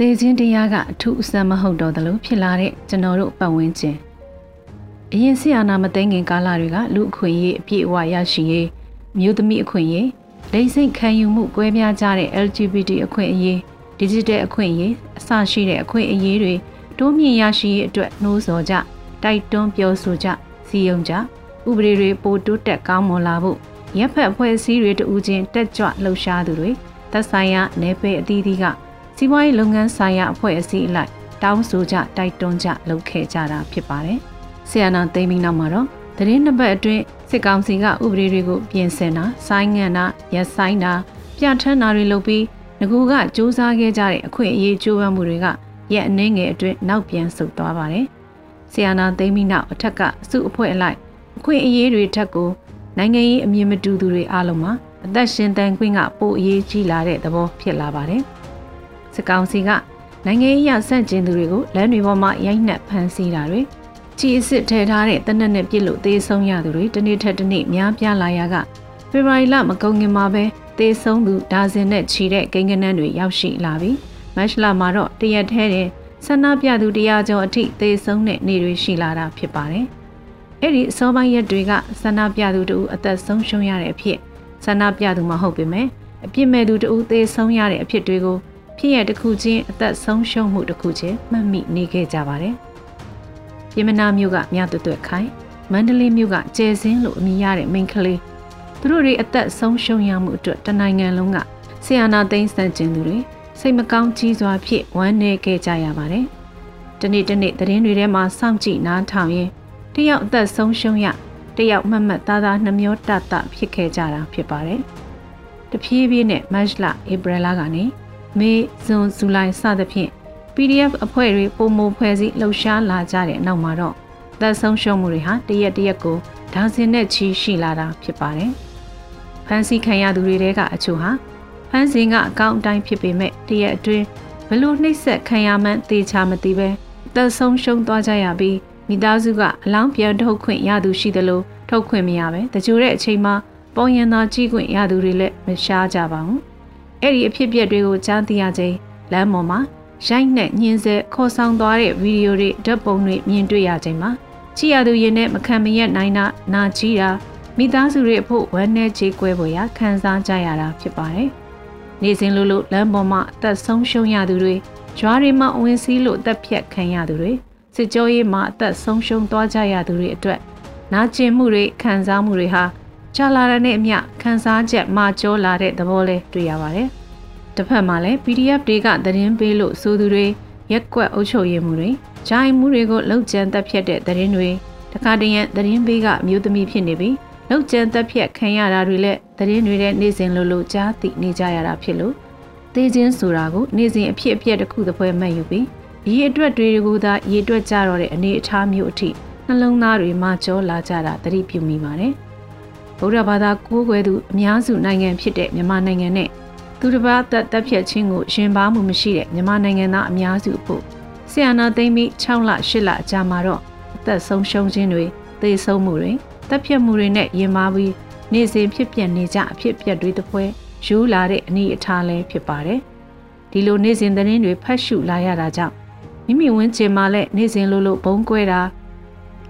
သေခြင်းတရားကအထူးအစမ်းမဟုတ်တော့သလိုဖြစ်လာတဲ့ကျွန်တော်တို့ပတ်ဝန်းကျင်အရင်ဆီအာနာမသိငင်ကာလတွေကလူအခွင့်အရေးအပြည့်အဝရရှိရေးမြို့သမီးအခွင့်အရေးလိမ့်စိတ်ခံယူမှုကွဲပြားကြတဲ့ LGBT အခွင့်အရေး digital အခွင့်အရေးအစရှိတဲ့အခွင့်အရေးတွေတိုးမြင့်ရရှိရေးအတွက်နှိုးဆော်ကြတိုက်တွန်းပြောဆိုကြစီယုံကြဥပဒေတွေပိုတိုးတက်ကောင်းမွန်လာဖို့ရပ်ဖက်အဖွဲ့အစည်းတွေတူးချင်းတက်ကြွလှုပ်ရှားသူတွေသက်ဆိုင်ရာနယ်ပယ်အသီးသီးက စီးပွားရေးလုပ်ငန်းဆိုင်ရာအဖွဲ့အစည်းအလိုက်တောင်းဆိုကြတိုက်တွန်းကြလုပ်ခဲ့ကြတာဖြစ်ပါတယ်။ဆီယနာသိမ်းပြီးနောက်မှာတော့သတင်းနှစ်ပတ်အတွင်းစစ်ကောင်စီကဥပဒေတွေကိုပြင်ဆင်တာဆိုင်းငံ့တာရက်ဆိုင်တာပြဋ္ဌာန်းတာတွေလုပ်ပြီးငကူကစ조사ခဲ့ကြတဲ့အခွင့်အရေးကြိုးပမ်းမှုတွေကရက်အနှင်းငယ်အတွင်းနောက်ပြန်ဆုတ်သွားပါတယ်။ဆီယနာသိမ်းပြီးနောက်အထက်ကစုအဖွဲ့အလိုက်အခွင့်အရေးတွေထက်ကိုနိုင်ငံရေးအမြင်မတူသူတွေအားလုံးမှာအသက်ရှင်တန်ခွင့်ကပိုအရေးကြီးလာတဲ့သဘောဖြစ်လာပါတယ်။ စစ်ကောင်စီကနိုင်ငံရေးရဆန့်ကျင်သူတွေကိုလမ်းတွေပေါ်မှာရိုက်နှက်ဖမ်းဆီးတာတွေချီအစ်စ်ထဲထားတဲ့တနက်နဲ့ပြစ်လို့သေဆုံးရသူတွေတနေ့ထက်တနေ့များပြားလာရကဖေဖော်ဝါရီလမကုန်ခင်မှာပဲသေဆုံးသူဒါဇင်နဲ့ချီတဲ့ကိန်းဂဏန်းတွေရောက်ရှိလာပြီးမတ်လမှာတော့တရက်ထဲတဲ့ဆန္ဒပြသူတရားကျော်အထိသေဆုံးတဲ့နေ့တွေရှိလာတာဖြစ်ပါတယ်။အဲ့ဒီအစောပိုင်းရက်တွေကဆန္ဒပြသူတို့အသက်ဆုံးရှုံးရတဲ့အဖြစ်ဆန္ဒပြသူမဟုတ်ပေမဲ့အပြစ်မဲ့သူတို့သေဆုံးရတဲ့အဖြစ်တွေကို ဖြစ်ရတစ်ခုချင်းအသက်ဆုံးရှုံးမှုတစ်ခုချင်းမှတ်မိနေခဲ့ကြပါတယ်။ပြမနာမျိုးကမြတ်တွတ်တွတ်ခိုင်မန္တလေးမျိုးကကျဲစင်းလို့အမည်ရတဲ့မိန်းကလေးသူတို့တွေအသက်ဆုံးရှုံးရမှုအတွက်တနိုင်ငံလုံးကဆီယနာသိန်းစံကျင်သူတွေစိတ်မကောင်းကြီးစွာဖြင့်ဝမ်းနည်းခဲ့ကြရပါတယ်။ဒီနေ့ဒီနေ့သတင်းတွေထဲမှာစောင့်ကြည့်နားထောင်ရင်တယောက်အသက်ဆုံးရှုံးရတယောက်မှတ်မှတ်သားသားနှမျောတတဖြစ်ခဲ့ကြတာဖြစ်ပါတယ်။တဖြည်းဖြည်းနဲ့မတ်လဧပြီလကနေ မေဇွန်ဇူလိုင်စသဖြင့် PDF အဖွဲ့တွေပုံမဖွဲ့စည်းလှုပ်ရှားလာကြတဲ့နောက်မှာတော့သက်ဆုံးရှုံးမှုတွေဟာတရက်တရက်ကိုဒါဇင်နဲ့ချီရှိလာတာဖြစ်ပါတယ်။ဖန်စီခံရသူတွေတဲကအချို့ဟာဖန်စင်ကအကောင့်အတိုင်းဖြစ်ပေမဲ့တရက်အတွင်းဘလို့နှိပ်စက်ခံရမှန်းသေချာမသိပဲသက်ဆုံးရှုံးသွားကြရပြီးမိသားစုကအလောင်းပြန်ထုတ်ခွင့်ရသူရှိသလိုထုတ်ခွင့်မရပဲတကြိုတဲ့အချိန်မှာပေါ်ရင်သာကြီးခွင့်ရသူတွေလည်းမရှားကြပါဘူး အဲ့ဒီအဖြစ်အပျက်တွေကိုကြားသိရချိန်လမ်းပေါ်မှာရိုက်နှက်ညှင်းဆဲခေါ်ဆောင်သွားတဲ့ဗီဒီယိုတွေဓာတ်ပုံတွေမြင်တွေ့ရချိန်မှာချီရသူရင်နဲ့မခံမရက်နိုင်တာနာကြီးတာမိသားစုတွေအဖို့ဝမ်းနည်းချေကွဲပေါ်ရခံစားကြရတာဖြစ်ပါတယ်။နေစဉ်လိုလိုလမ်းပေါ်မှာအသက်ဆုံးရှုံးရသူတွေကျွားတွေမှာဝင်စည်းလို့တက်ဖြတ်ခံရသူတွေစစ်ကြောရေးမှာအသက်ဆုံးရှုံးသွားကြရသူတွေအတွက်နာကျင်မှုတွေခံစားမှုတွေဟာ ကြာလာတဲ့နေ့အမျှခံစားချက်မာကျောလာတဲ့သဘောလေးတွေ့ရပါတယ်။တစ်ဖက်မှာလည်း PDF တွေကသတင်းပေးလို့ဆိုသူတွေရက်ကွက်အုပ်ချုပ်ရေးမှုတွေဂျိုင်းမှုတွေကိုလှုပ်ကြံတက်ဖြတ်တဲ့သတင်းတွေတခါတည်းရသတင်းပေးကအမျိုးသမီးဖြစ်နေပြီးလှုပ်ကြံတက်ဖြတ်ခံရတာတွေလည်းသတင်းတွေနဲ့နေ့စဉ်လိုလိုကြားသိနေကြရတာဖြစ်လို့သေခြင်းဆိုတာကိုနေ့စဉ်အဖြစ်အပျက်တစ်ခုတစ်ပွဲမှတ်ယူပြီးရေအတွက်တွေကိုသာရေအတွက်ကြတော့တဲ့အနေအထားမျိုးအထိနှလုံးသားတွေမှာကြောလာကြတာသတိပြုမိပါတယ်။ ဗုဒ္ဓဘာသာကိုးကွယ်သူအများစုနိုင်ငံဖြစ်တဲ့မြန်မာနိုင်ငံနဲ့သူတစ်ပါးသက်သက်ဖြတ်ခြင်းကိုရှင်ပါမှုမရှိတဲ့မြန်မာနိုင်ငံသားအများစုဖို့ဆီယနာသိမ့်ပြီး6လ8လအကြာမှာတော့အသက်ဆုံးရှုံးခြင်းတွေသေဆုံးမှုတွေတပ်ဖြတ်မှုတွေနဲ့ရင်မာပြီးနေစဉ်ဖြစ်ပြနေကြအဖြစ်ပြက်တွေတပွဲယူလာတဲ့အနေအထားလည်းဖြစ်ပါတယ်။ဒီလိုနေစဉ်သတင်းတွေဖတ်ရှုလာရတာကြောင့်မိမိဝန်းကျင်မှာလည်းနေစဉ်လိုလိုဘုံကွဲတာ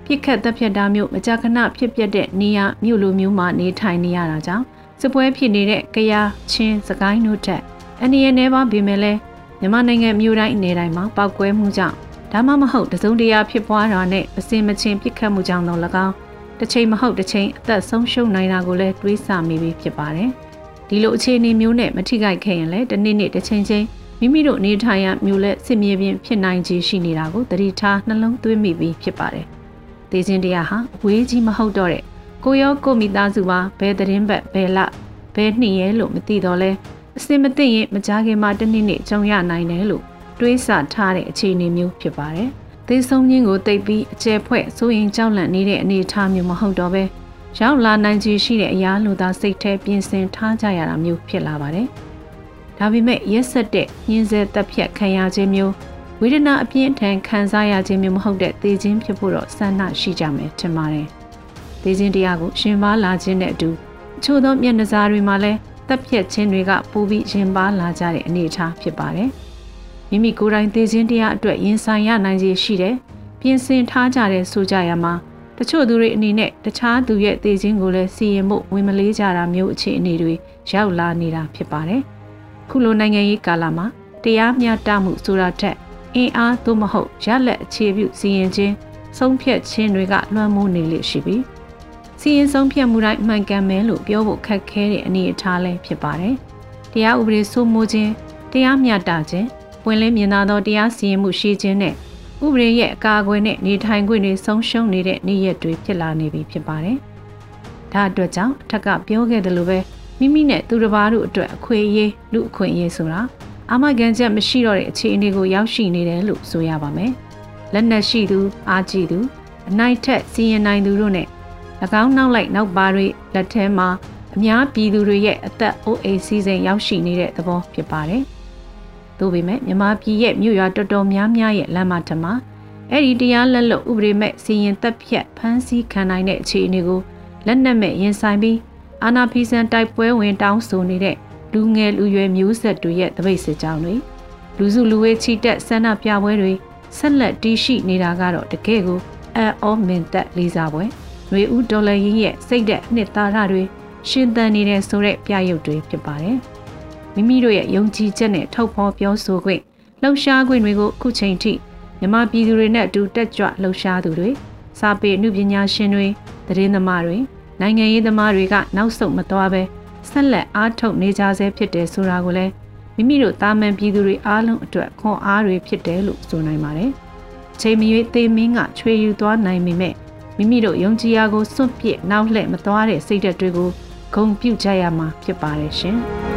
ပြစ်ခတ်တပ်ဖြတ်တာမျိုးမကြာခဏဖြစ်ပျက်တဲ့နေရမြို့လိုမျိုးမှာနေထိုင်နေရတာကြောင့်စပွဲဖြစ်နေတဲ့ကရာချင်းစကိုင်းတို့ထက်အနေရနေပါပြီမဲ့လဲမြန်မာနိုင်ငံမြို့တိုင်းအနေတိုင်းမှာပောက်ကွဲမှုကြောင့်ဒါမှမဟုတ်တစုံတရာဖြစ်ပွားတာနဲ့အစင်မချင်းပြစ်ခတ်မှုကြောင့်တော့၎င်းတစ်ချိန်မဟုတ်တစ်ချိန်အသက်ဆုံးရှုံးနိုင်တာကိုလည်းတွေးဆမိပြီးဖြစ်ပါတယ်ဒီလိုအခြေအနေမျိုးနဲ့မထိခိုက်ခဲ့ရင်လည်းတစ်နေ့နေ့တစ်ချိန်ချင်းမိမိတို့နေထိုင်ရမျိုးလက်စစ်မြေပြင်ဖြစ်နိုင်ခြေရှိနေတာကိုသတိထားနှလုံးသွင်းမိပြီးဖြစ်ပါတယ်။ သေခြင်းတရားဟာအဝေးကြီးမဟုတ်တော့တဲ့ကိုရောကိုမိသားစုပါဘယ်သတင်းဘက်ဘယ်လဘယ်နှစ်ရဲလို့မသိတော့လဲအစင်မသိရင်မကြခင်မှာတနေ့နေ့ကြုံရနိုင်တယ်လို့တွေးဆထားတဲ့အခြေအနေမျိုးဖြစ်ပါတယ်။သေဆုံးခြင်းကိုတိတ်ပြီးအကျယ်ဖွဲ့စိုးရင်ကြောက်လန့်နေတဲ့အနေအထားမျိုးမဟုတ်တော့ပဲရောက်လာနိုင်ခြေရှိတဲ့အရာလိုသာစိတ်ထဲပြင်ဆင်ထားကြရတာမျိုးဖြစ်လာပါတယ်။ဒါပေမဲ့ရက်ဆက်တဲ့ညှင်းဆဲတပ်ဖြတ်ခံရခြင်းမျိုး ဝေဒနာအပြင်းထန်ခံစားရခြင်းမျိုးမဟုတ်တဲ့သေခြင်းဖြစ်ဖို့တော့ဆန္ဒရှိကြမယ်ထင်ပါတယ်။သေခြင်းတရားကိုရှင်ပါလာခြင်းနဲ့အတူအချို့သောမျက်နှာစာတွေမှာလည်းတပ်ဖြတ်ခြင်းတွေကပိုပြီးရှင်ပါလာကြတဲ့အနေအထားဖြစ်ပါတယ်။မိမိကိုယ်တိုင်သိခြင်းတရားအတွက်ရင်ဆိုင်ရနိုင်ခြေရှိတယ်ပြင်ဆင်ထားကြတဲ့ဆိုကြရမှာတချို့သူတွေအနေနဲ့တခြားသူရဲ့သိခြင်းကိုလည်းစီရင်မှုဝင်မလေးကြတာမျိုးအခြေအနေတွေရောက်လာနေတာဖြစ်ပါတယ်ခုလိုနိုင်ငံရေးကာလမှာတရားမျှတမှုဆိုတာထက် အင်အားသို့မဟုတ်ရလက်အခြေပြုစီရင်ခြင်းဆုံးဖြတ်ခြင်းတွေကလွှမ်းမိုးနေလိမ့်ရှိပြီးစီရင်ဆုံးဖြတ်မှုတိုင်းမှန်ကန်မယ်လို့ပြောဖို့ခက်ခဲတဲ့အနေအထားလည်းဖြစ်ပါတယ်။တရားဥပဒေစိုးမိုးခြင်းတရားမျှတခြင်းပွင့်လင်းမြင်သာသောတရားစီရင်မှုရှိခြင်းနဲ့ဥပဒေရဲ့အကာအကွယ်နဲ့နေထိုင်ခွင့်တွေဆုံးရှုံးနေတဲ့နေ့ရက်တွေဖြစ်လာနေပြီဖြစ်ပါတယ်။ဒါအတွက်ကြောင့်အထက်ကပြောခဲ့တယ်လို့ပဲမိမိနဲ့သူတစ်ပါးတို့အတွက်အခွင့်အရေးလူအခွင့်အရေးဆိုတာ အာမခံချက်မရှိတော့တဲ့အခြေအနေကိုရောက်ရှိနေတယ်လို့ဆိုရပါမယ်။လက်နက်ရှိသူအားကြီးသူအနိုင်ထက်စီရင်နိုင်သူတို့နဲ့၎င်းနောက်လိုက်နောက်ပါတွေလက်ထဲမှာအများပြည်သူတွေရဲ့အသက်အိုးအိမ်စီးစိမ်ရောက်ရှိနေတဲ့သဘောဖြစ်ပါတယ်။သို့ပေမဲ့မြန်မာပြည်ရဲ့မြို့ရွာတော်တော်များများရဲ့လမ်းမထမှာအဲ့ဒီတရားလက်လွတ်ဥပဒေမဲ့စီရင်သက်ဖြတ်ဖမ်းဆီးခံနိုင်တဲ့အခြေအနေကိုလက်နက်မဲ့ရင်ဆိုင်ပြီးအာနာဖီဆန်တိုက်ပွဲဝင်တောင်းဆိုနေတဲ့ လူငယ်လူရွယ်မျိုးဆက်တွေရဲ့တပိတ်စစ်ကြောင်းတွေလူစုလူဝေးချီတက်ဆန္ဒပြပွဲတွေဆက်လက်တည်ရှိနေတာကတော့တကယ်ကိုအံ့ဩမင်သက်လေးစားပွဲຫນွေဦးဒေါ်လာရင်းရဲ့စိတ်သက်နှစ်သားရတွေရှင်သန်နေတဲ့ဆိုတဲ့ပြရုပ်တွေဖြစ်ပါတယ်မိမိတို့ရဲ့ယုံကြည်ချက်နဲ့ထုတ်ဖော်ပြောဆိုခွင့်လှုပ်ရှားခွင့်တွေကိုအခုချိန်ထိမြမပြည်သူတွေနဲ့အတူတက်ကြွလှုပ်ရှားသူတွေစာပေအမှုပညာရှင်တွေသတင်းသမားတွေနိုင်ငံရေးသမားတွေကနောက်ဆုတ်မသွားပဲ ဆက်လက်အားထုတ်နေကြဆဲဖြစ်တယ်ဆိုတာကိုလည်းမိမိတို့တာမန်ပြည်သူတွေအားလုံးအတွက်ခွန်အားတွေဖြစ်တယ်လို့ဆိုနိုင်ပါတယ်။ချိန်မရွေးသေးမင်းကချွေယူသွားနိုင်ပေမဲ့မိမိတို့ယုံကြည်ရာကိုစွန့်ပစ်နောက်လှည့်မသွားတဲ့စိတ်ဓာတ်တွေကိုဂုံပြုတ်ကြရမှာဖြစ်ပါတယ်ရှင်။